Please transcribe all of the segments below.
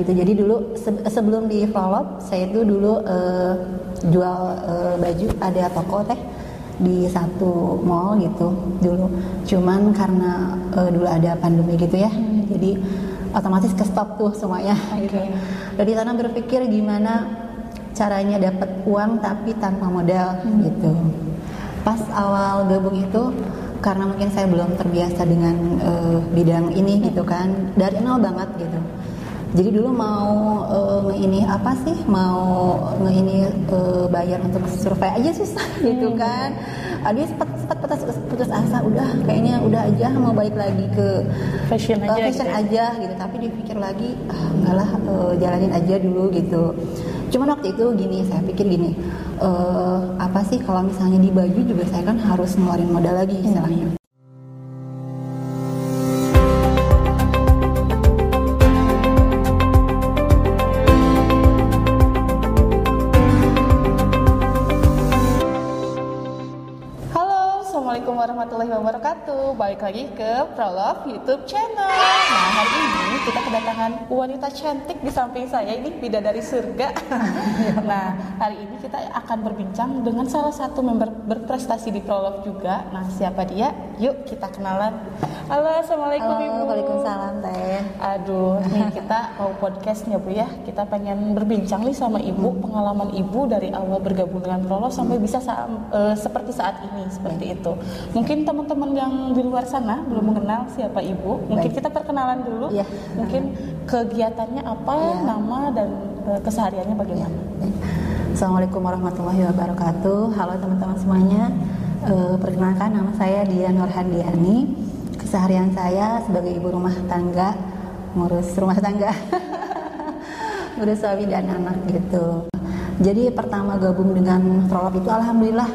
gitu. Jadi dulu se- sebelum di Prolog saya itu dulu eh, jual eh, baju. Ada toko teh di satu mall gitu dulu. Cuman karena eh, dulu ada pandemi gitu ya jadi otomatis ke stop tuh semuanya. Gitu. Dari sana berpikir gimana caranya dapat uang tapi tanpa modal gitu. Pas awal gabung itu karena mungkin saya belum terbiasa dengan eh, bidang ini gitu kan dari nol banget gitu jadi dulu mau eh, nge ini apa sih? Mau nge ini eh, bayar untuk survei aja susah gitu kan. Aduh sempat sempat putus, putus asa udah kayaknya udah aja mau balik lagi ke Fashion eh, aja fashion gitu aja gitu. Tapi dipikir lagi ah enggak lah eh, jalanin aja dulu gitu. Cuman waktu itu gini saya pikir gini eh, apa sih kalau misalnya di baju juga saya kan harus ngeluarin modal lagi istilahnya warahmatullahi wabarakatuh. Balik lagi ke Prolove YouTube channel. Nah, hari ini kita kedatangan wanita cantik di samping saya. Ini bidadari surga. Nah, hari ini kita akan berbincang dengan salah satu member berprestasi di Prolove juga. Nah, siapa dia? Yuk kita kenalan. Halo, Assalamualaikum Halo, Ibu. Waalaikumsalam teh. Aduh, nih kita mau podcast ya Bu ya. Kita pengen berbincang nih sama Ibu, pengalaman Ibu dari awal bergabung dengan Prolo sampai bisa sa- eh, seperti saat ini, seperti itu. Mungkin teman-teman yang di luar sana belum mengenal siapa Ibu. Mungkin Baik. kita perkenalan dulu. Iya. Mungkin kegiatannya apa, Iya. nama dan eh, kesehariannya bagaimana? Assalamualaikum warahmatullahi wabarakatuh halo teman-teman semuanya Eh, perkenalkan nama saya Dia Nurhandiani keseharian saya sebagai ibu rumah tangga ngurus rumah tangga ngurus suami dan anak gitu jadi pertama gabung dengan Prolab itu alhamdulillah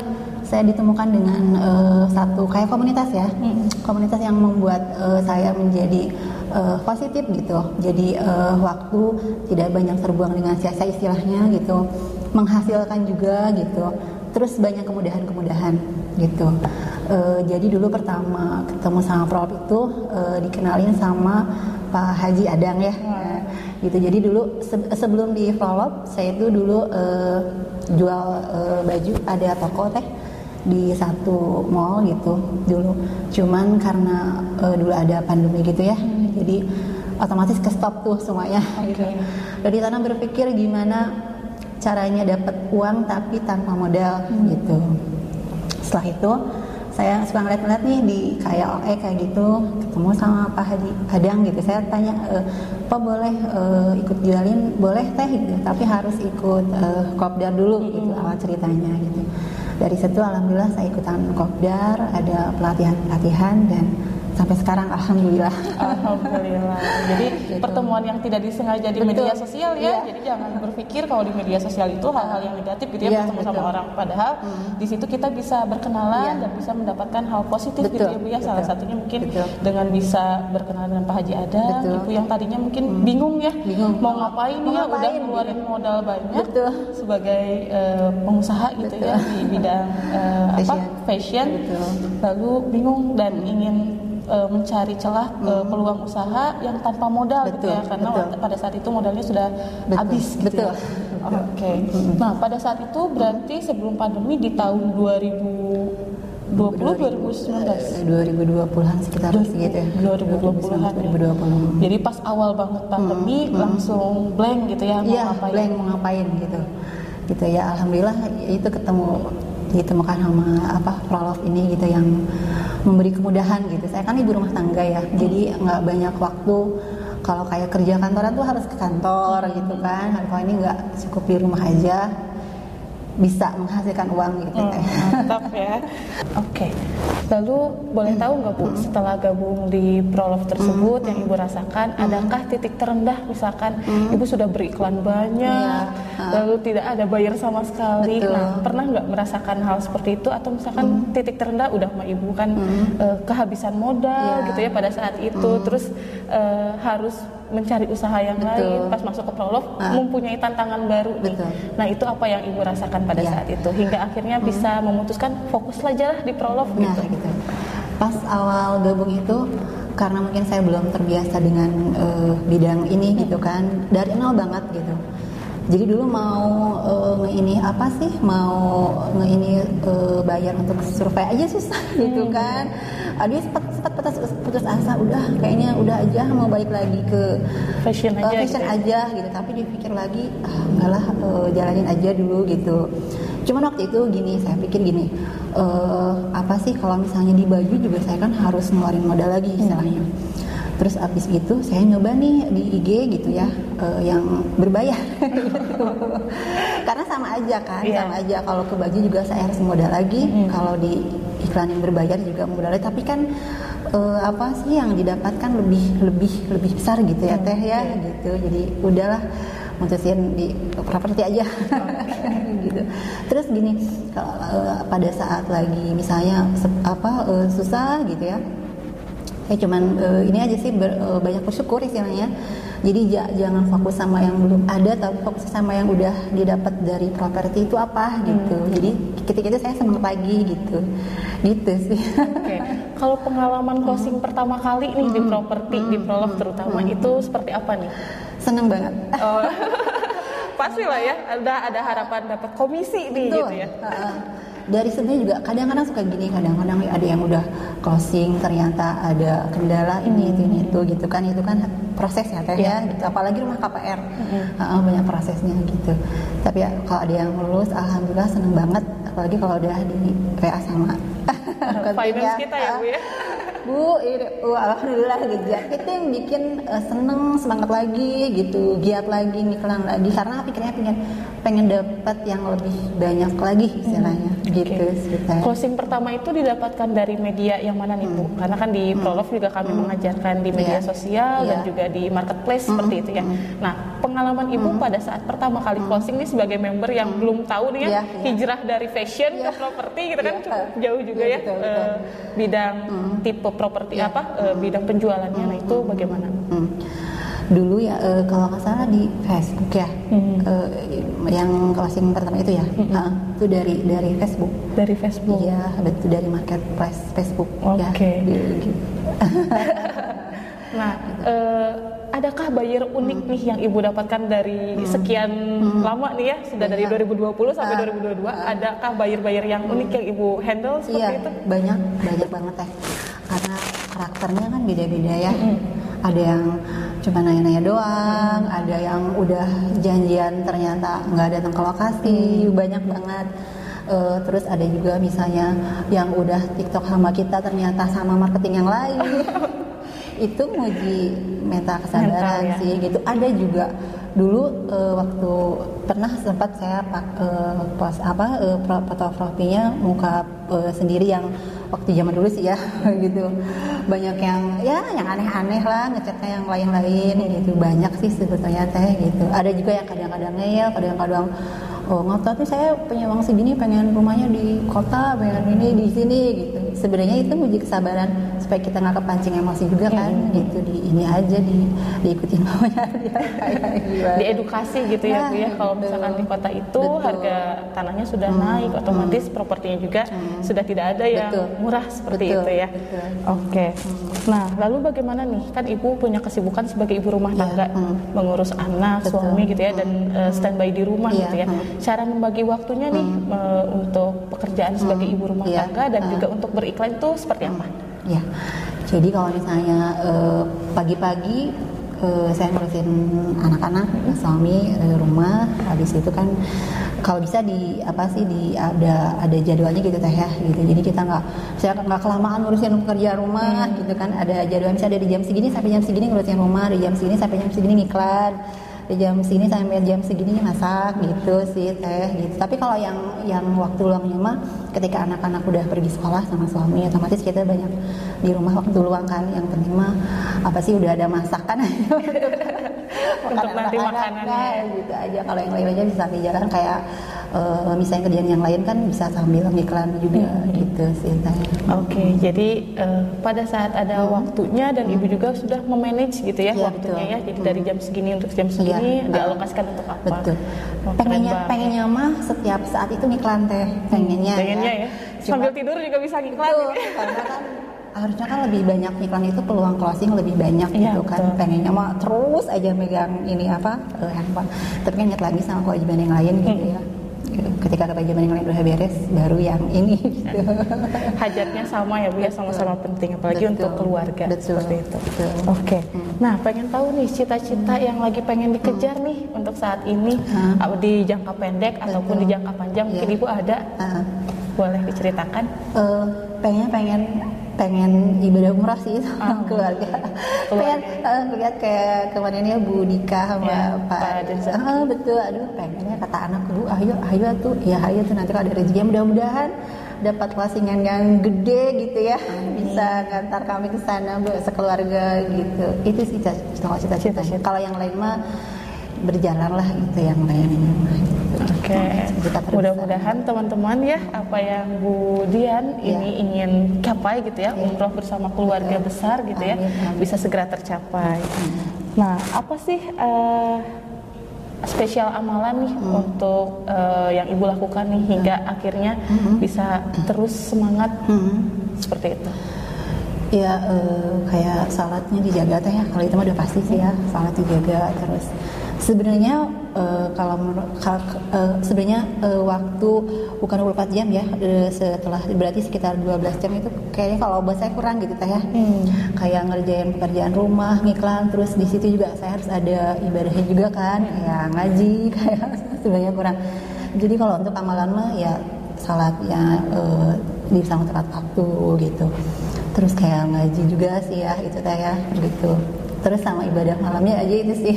saya ditemukan dengan eh, satu kayak komunitas ya. Komunitas yang membuat eh, saya menjadi eh, positif gitu. Jadi eh, waktu tidak banyak terbuang dengan sia-sia istilahnya gitu. Menghasilkan juga gitu. Terus banyak kemudahan-kemudahan gitu. Eh, jadi dulu pertama ketemu sama Prolab itu eh, dikenalin sama Pak Haji Adang ya. Nah, gitu. Jadi dulu se- sebelum di Prolab saya itu dulu eh, jual eh, baju ada toko teh di satu mall gitu dulu. Cuman karena eh, dulu ada pandemi gitu ya jadi otomatis ke stop tuh semuanya gitu. Dari sana berpikir gimana caranya dapat uang tapi tanpa modal gitu. Setelah itu saya suka ngeliat-ngeliat nih di KLE kayak gitu ketemu sama Pak Haji Adang gitu. Saya tanya e, Pak boleh eh, ikut jualin boleh teh gitu. Tapi harus ikut eh, kopdar dulu gitu awal ceritanya gitu dari situ alhamdulillah saya ikutan kopdar ada pelatihan-pelatihan dan sampai sekarang alhamdulillah Alhamdulillah. Jadi Gitu. pertemuan yang tidak disengaja di Betul. media sosial ya. Iya. Jadi jangan berpikir kalau di media sosial itu hal-hal yang negatif gitu ya Iya, bertemu sama orang. Padahal di situ kita bisa berkenalan Iya. dan bisa mendapatkan hal positif gitu Betul, ya Bu ya. Salah satunya mungkin Betul. dengan bisa berkenalan dengan Pak Haji Adang, Betul. Hmm. Ibu yang tadinya mungkin bingung ya Bingung. mau ngapain Mau ya udah ngeluarin gitu. modal banyak Betul. sebagai eh, pengusaha gitu Betul. ya di bidang apa Fashion. fashion Betul. lalu bingung dan ingin eh, mencari celah eh, peluang usaha yang tanpa modal gitu Betul, ya karena betul. pada saat itu modalnya sudah Betul, habis gitu betul. ya. Oke. Nah, pada saat itu berarti sebelum pandemi di tahun 2020 2019 2020-an sekitar segitu ya 2020-an ya. 2020 Jadi pas awal banget pandemi langsung blank gitu ya mau Iya, ngapain. blank mau ngapain gitu. Gitu ya, alhamdulillah itu ketemu ditemukan sama apa Prolove ini gitu yang memberi kemudahan gitu. Saya kan ibu rumah tangga ya, jadi nggak banyak waktu. Kalau kayak kerja kantoran tuh harus ke kantor gitu kan. Kalau ini nggak cukup di rumah aja bisa menghasilkan uang gitu Hmm, mantap ya. Oke. Lalu boleh tahu nggak Bu setelah gabung di Prolove tersebut yang Ibu rasakan, adakah titik terendah misalkan Ibu sudah beriklan banyak, Iya. lalu tidak ada bayar sama sekali. Betul. Nah, pernah nggak merasakan hal seperti itu atau misalkan titik terendah udah sama Ibu kan eh, kehabisan modal Iya. gitu ya pada saat itu, terus eh, harus mencari usaha yang Betul. lain pas masuk ke Prolove mempunyai tantangan baru nih. Betul. Nah, itu apa yang Ibu rasakan pada Iya. saat itu hingga akhirnya bisa memutuskan fokus aja lah di Prolove Nah gitu. Pas awal gabung itu karena mungkin saya belum terbiasa dengan uh, bidang ini gitu kan dari nol banget gitu. Jadi dulu mau uh, nge ini apa sih? Mau nge ini uh, bayar untuk survei aja susah gitu kan. Aduh sempat sempat putus, putus asa udah kayaknya udah aja mau balik lagi ke fashion aja uh, fashion gitu. aja gitu. Tapi dipikir lagi ah enggak lah uh, jalanin aja dulu gitu. Cuman waktu itu gini saya pikir gini uh, apa sih kalau misalnya di baju juga saya kan harus ngeluarin modal lagi istilahnya Terus abis itu saya nyoba nih di IG gitu ya uh, yang berbayar. gitu. Karena sama aja kan, Iya. sama aja kalau ke baju juga saya harus modal lagi, kalau di iklan yang berbayar juga modal lagi. Tapi kan eh, apa sih yang didapatkan lebih lebih lebih besar gitu ya teh ya gitu. Jadi udahlah mutusin di properti aja gitu. Terus gini kalau eh, pada saat lagi misalnya apa eh, susah gitu ya saya cuman eh, ini aja sih ber- banyak bersyukur istilahnya jadi ja- jangan fokus sama yang belum ada tapi fokus sama yang udah didapat dari properti itu apa gitu. Jadi ketika itu saya senang pagi gitu. Gitu sih. Oke, kalau pengalaman closing pertama kali nih di properti di prolog terutama itu seperti apa nih? senang banget. Oh, pasti lah ya, ada ada harapan dapat komisi nih Betul. gitu ya. Dari sebenarnya juga kadang-kadang suka gini kadang-kadang ada yang udah closing ternyata ada kendala ini itu ini itu gitu kan. Itu kan proses ya teh ya gitu. Apalagi rumah KPR Heeh, banyak prosesnya gitu. Tapi ya kalau ada yang lulus alhamdulillah seneng banget. Apalagi kalau udah di PA sama. Finance kita ya bu ya. Bu, uh, alhamdulillah gitu ya. Itu yang bikin uh, seneng, semangat lagi gitu, giat lagi, ngiklan lagi karena pikirnya pengen pengen dapat yang lebih banyak lagi istilahnya gitu Oke. sih Teh. Closing pertama itu didapatkan dari media yang mana nih bu? Karena kan di prolog juga kami mengajarkan di media Iya. sosial dan Iya. juga di marketplace seperti itu ya. Nah pengalaman ibu pada saat pertama kali closing nih sebagai member yang belum tahu nih ya Iya, iya. hijrah dari fashion Iya. ke properti gitu kan Iya. cukup jauh juga Iya, ya betul, betul. eh, bidang tipe properti Iya. apa eh, bidang penjualannya. Nah itu bagaimana? Hmm. Dulu ya eh, kalau nggak salah di Facebook ya, Hmm. eh, yang closing pertama itu ya, Heeh, itu dari dari Facebook. Dari Facebook. Iya, betul dari marketplace Facebook ya. Oke. Dulu gitu. Nah, eh, adakah buyer unik nih yang ibu dapatkan dari sekian lama nih ya, sudah dari Banyak. 2020 sampai Ah, 2022? Adakah buyer-buyer yang unik yang ibu handle seperti Iya, itu? banyak banyak banget teh. Karena karakternya kan beda-beda ya. Ada yang cuma nanya-nanya doang, ada yang udah janjian ternyata nggak datang ke lokasi, banyak banget. Eh, terus ada juga misalnya yang udah TikTok sama kita ternyata sama marketing yang lain. itu nguji mental kesabaran Mental, ya. sih gitu. Ada juga dulu eh, waktu pernah sempat saya pak eh, pos apa pro- fotografinya muka eh, sendiri yang waktu zaman dulu sih ya gitu. Banyak yang ya yang aneh-aneh lah ngecatnya yang lain-lain gitu. Banyak sih sebetulnya teh gitu. Ada juga yang kadang-kadang ngeyel, kadang-kadang oh nggak tapi saya punya uang segini pengen rumahnya di kota pengen ini di sini gitu sebenarnya itu uji kesabaran supaya kita nggak kepancing emosi juga kan gitu di ini aja di diikutin maunya dia kayak. Diedukasi gitu ya Nah, Bu ya, kalau betul. misalkan di kota itu Betul. Hmm. harga tanahnya sudah naik, otomatis propertinya juga sudah tidak ada yang Betul. murah seperti Betul, itu ya. betul. Oke. Nah, lalu bagaimana nih? Kan ibu punya kesibukan sebagai ibu rumah Iya, tangga, hmm. mengurus anak, Betul. suami gitu ya, dan eh, standby di rumah Iya, gitu ya. hmm. Cara membagi waktunya nih eh, untuk pekerjaan sebagai ibu rumah Iya, tangga dan hmm. juga untuk beriklan itu seperti apa? Ya, jadi kalau misalnya eh, pagi-pagi eh, saya ngurusin anak-anak, suami eh, rumah, habis itu kan kalau bisa di apa sih di ada ada jadwalnya gitu teh ya gitu. Jadi kita nggak saya nggak kelamaan ngurusin pekerjaan rumah gitu kan. Ada jadwal misalnya dari jam segini sampai jam segini ngurusin rumah, dari jam segini sampai jam segini ngiklan di jam segini sampai jam segini masak gitu sih teh gitu. Tapi kalau yang yang waktu luangnya mah ketika anak-anak udah pergi sekolah sama suami otomatis kita banyak di rumah waktu luang kan. Yang penting mah apa sih udah ada masakan. Untuk nanti makanannya. nah, gitu aja. Kalau yang lain aja bisa sambil jalan kayak eh, misalnya kerjaan yang lain kan bisa sambil ngiklan juga gitu sih Oke, jadi eh, pada saat ada waktunya dan ibu juga sudah memanage gitu ya Hmm. Iya, waktunya betul. ya. Jadi dari jam segini untuk jam segini Iya, dialokasikan untuk apa? betul Oh, pengennya pengennya mah setiap saat itu ngiklan teh pengennya Pengennya ya. Cuma- Sambil tidur juga bisa ngiklan. Betul, gitu ya. karena kan harusnya kan lebih banyak iklan itu peluang closing lebih banyak Iya, gitu kan betul. pengennya mah terus aja megang ini apa eh, handphone tapi kan ingat lagi sama kewajiban yang lain gitu Hmm. ya ketika kewajiban yang lain udah beres baru yang ini gitu. Hajatnya sama ya Bu ya, sama-sama penting apalagi Betul. untuk keluarga Betul. seperti itu. Betul. Oke. Nah, pengen tahu nih cita-cita yang lagi pengen dikejar nih untuk saat ini Hmm. di jangka pendek ataupun di jangka panjang mungkin Iya. Ibu ada Ah. boleh diceritakan? Eh, pengen pengen pengen ibadah umrah sih sama keluarga. Pengen eh, lihat kayak kemarin ya Bu Dika sama Ya, Pak Pak Denza. Ah, betul. Aduh pengennya kata anak lu ayo ayo tuh. Ya ayo tuh nanti kalau ada rezeki mudah-mudahan dapat closingan yang gede gitu ya. Bisa ngantar kami ke sana Bu, sekeluarga gitu. Itu sih cita- cita-cita. Cita-cita. kalau yang lain mah berjalan lah gitu yang lain. Oke, terbesar. mudah-mudahan teman-teman ya apa yang Bu Dian Iya. ini ingin capai gitu ya, umroh bersama keluarga Betul. besar gitu ya, Amin, amin. bisa segera tercapai. Nah, apa sih eh, spesial amalan nih Hmm. untuk eh, yang Ibu lakukan nih hingga akhirnya bisa terus semangat Hmm. seperti itu? Ya eh, kayak salatnya dijaga teh ya kalau itu mah udah pasti sih ya salat dijaga terus sebenarnya eh, kalau eh, sebenarnya eh, waktu bukan 24 jam ya setelah berarti sekitar 12 jam itu kayaknya kalau buat saya kurang gitu teh ya. Kayak ngerjain pekerjaan rumah ngiklan terus di situ juga saya harus ada ibadahnya juga kan kayak ngaji kayak sebenarnya kurang. Jadi kalau untuk amalan mah ya salatnya eh, di sama tepat waktu gitu. Terus kayak ngaji juga sih ya itu teh ya gitu terus sama ibadah malamnya aja itu sih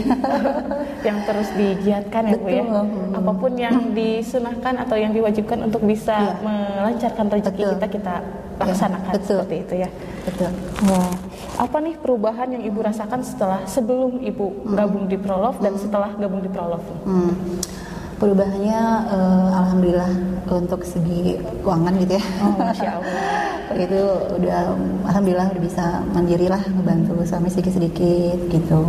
yang terus digiatkan ya Bu ya. Betul. Hmm. Apa pun yang disunahkan atau yang diwajibkan untuk bisa Iya. melancarkan rezeki Betul. kita kita Iya, laksanakan betul. seperti itu ya. betul Wah, apa nih perubahan yang ibu rasakan setelah sebelum ibu gabung di Prolov dan setelah gabung di Prolov? Hmm. Perubahannya eh, alhamdulillah untuk segi keuangan gitu ya. Oh, masya Allah. itu udah alhamdulillah udah bisa mandiri lah ngebantu suami sedikit sedikit gitu.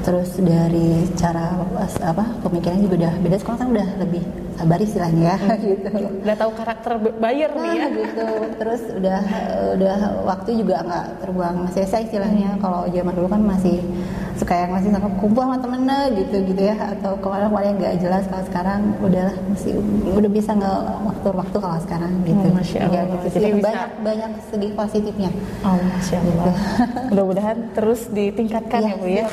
Terus dari cara apa pemikiran juga udah beda sekarang kan udah lebih sabar istilahnya ya gitu. Udah tahu karakter b- buyer nih ya. Nah, gitu. Terus udah udah waktu juga nggak terbuang sia-sia istilahnya. Kalau zaman dulu kan masih suka yang masih suka kumpul sama temennya gitu gitu ya atau ke mana-mana yang nggak jelas kalau sekarang udahlah masih udah bisa nggak waktu-waktu kalau sekarang gitu. Oh, Masya Allah. gitu. Jadi bisa- banyak banyak segi positifnya. Oh, masya Allah. Mudah-mudahan terus ditingkatkan Iya, ya bu ya.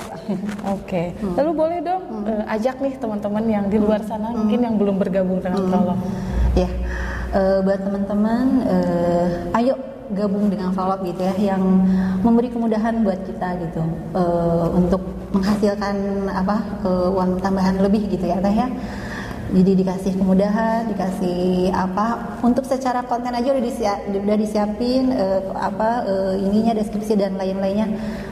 Oke. Lalu boleh dong eh, ajak nih teman-teman yang di luar sana mungkin yang belum bergabung dengan Prolov. Ya, eh, buat teman-teman, eh, ayo gabung dengan vlog gitu ya, yang memberi kemudahan buat kita gitu eh, untuk menghasilkan apa eh, uang tambahan lebih gitu ya, teh ya. Jadi dikasih kemudahan, dikasih apa untuk secara konten aja udah, disia- udah disiapin eh, apa eh, ininya deskripsi dan lain-lainnya.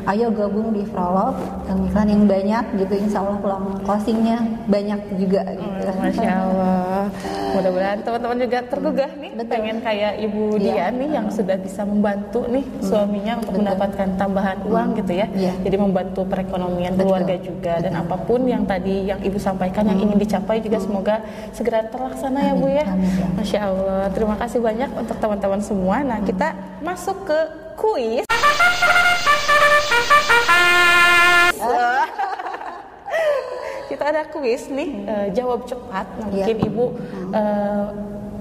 Ayo gabung di Frolov, iklan yang banyak gitu, insya Allah pulang closingnya banyak juga gitu. Oh, Masya Allah. Mudah-mudahan teman-teman juga tergugah nih Betul. pengen kayak Ibu Iya. Dian nih yang sudah bisa membantu nih suaminya untuk Betul. mendapatkan tambahan uang gitu ya. Iya. Jadi membantu perekonomian Betul. keluarga juga dan apa pun yang tadi yang Ibu sampaikan yang ingin dicapai juga semoga segera terlaksana ya Bu ya. Amin, amin, ya. Masya Allah. Terima kasih banyak untuk teman-teman semua. Nah, kita masuk ke kuis. Kita ada kuis nih eh, jawab cepat nah, Iya. mungkin ibu eh,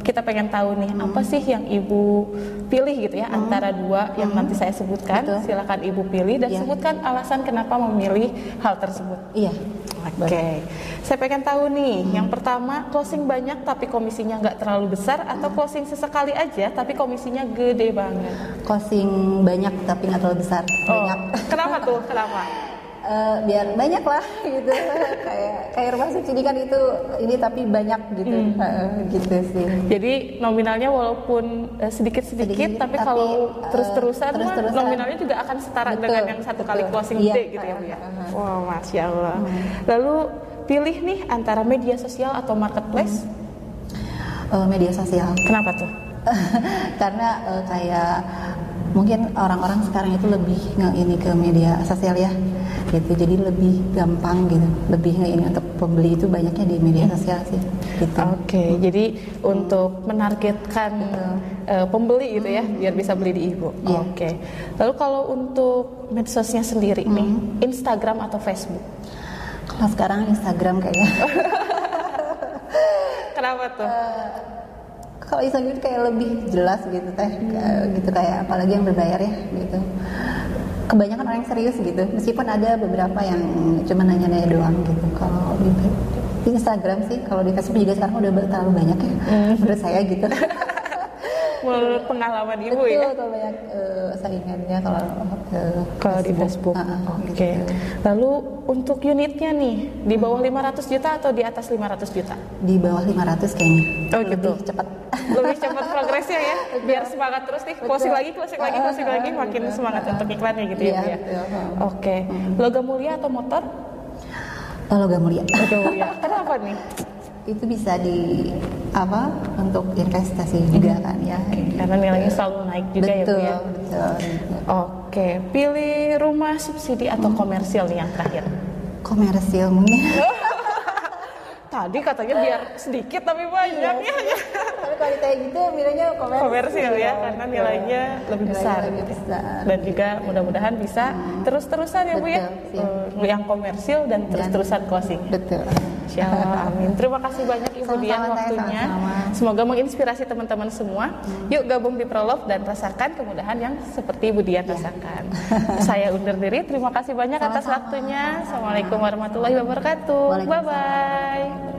kita pengen tahu nih apa sih yang ibu pilih gitu ya antara dua yang nanti saya sebutkan Betul. silakan ibu pilih dan Iya. sebutkan alasan kenapa memilih hal tersebut Iya. Oke, saya pengen tahu nih, yang pertama closing banyak tapi komisinya nggak terlalu besar atau closing sesekali aja tapi komisinya gede banget. Closing banyak tapi nggak terlalu besar. Oh, Banyak. kenapa tuh? Kenapa? Eh, biar banyak lah gitu. kayak kayak rumah subsidi kan itu ini tapi banyak gitu. Hmm. Eh, gitu sih. Jadi nominalnya walaupun eh, sedikit-sedikit, Sedikit, tapi, tapi, kalau eh, terus-terusan mah terus-terusan. nominalnya juga akan setara Betul, dengan yang satu kali closing Iya, gitu ya Bu ya. uh, uh, uh. Wow, masya Allah. Lalu pilih nih antara media sosial atau marketplace. Eh, media sosial. Kenapa tuh? Karena eh, kayak mungkin orang-orang sekarang itu lebih nge ini ke media sosial ya gitu jadi lebih gampang gitu lebih ini untuk pembeli itu banyaknya di media sosial sih gitu Oke, jadi untuk menargetkan eh, pembeli gitu ya, biar bisa beli di ibu. Iya. Oke. Lalu kalau untuk medsosnya sendiri nih, Instagram atau Facebook? kalau sekarang Instagram kayaknya Kenapa tuh? kalau Instagram kayak lebih jelas gitu teh Kayak gitu kayak apalagi yang berbayar ya gitu kebanyakan orang yang serius gitu. Meskipun ada beberapa yang cuma nanya-nanya doang gitu. Kalau di, di Instagram sih kalau di Facebook juga sekarang udah terlalu banyak ya menurut saya gitu pengalaman ibu Betul, ya? kalau banyak eh, saingannya kalau eh, Kalau di Facebook. Ah, Oke. gitu. Lalu untuk unitnya nih, di bawah 500 juta atau di atas 500 juta? di bawah 500 kayaknya Oh, lebih gitu. cepat Lebih cepat progresnya ya, biar semangat terus nih. Closing lagi, closing lagi, closing lagi, makin semangat untuk iklannya gitu ya, Iya, ya. betul. Oke. Logam mulia atau motor? kalau gak mulia Logam mulia. Kenapa nih? itu bisa di apa untuk investasi juga kan ya Karena nilainya selalu naik juga ya, Bu betul ya. betul. Oke, pilih rumah subsidi atau komersial nih yang terakhir. komersil mungkin Tadi katanya biar sedikit tapi banyak ya. tapi kalau kayak gitu nilainya komersil, Komersial ya, karena nilainya lebih Nilainya besar. lebih besar. Dan juga mudah-mudahan bisa terus-terusan ya Bu ya. Betul, siap. Eh, yang komersil dan terus-terusan closing. betul Insya Allah, amin. Terima kasih banyak Ibu Sama-sama, Dian waktunya. sama-sama. Semoga menginspirasi teman-teman semua. Yuk gabung di Prolove dan rasakan kemudahan yang seperti Ibu Dian rasakan. Saya undur diri. Terima kasih banyak atas Sama-sama. waktunya. Assalamualaikum warahmatullahi wabarakatuh. Waalaikumsalam Bye bye.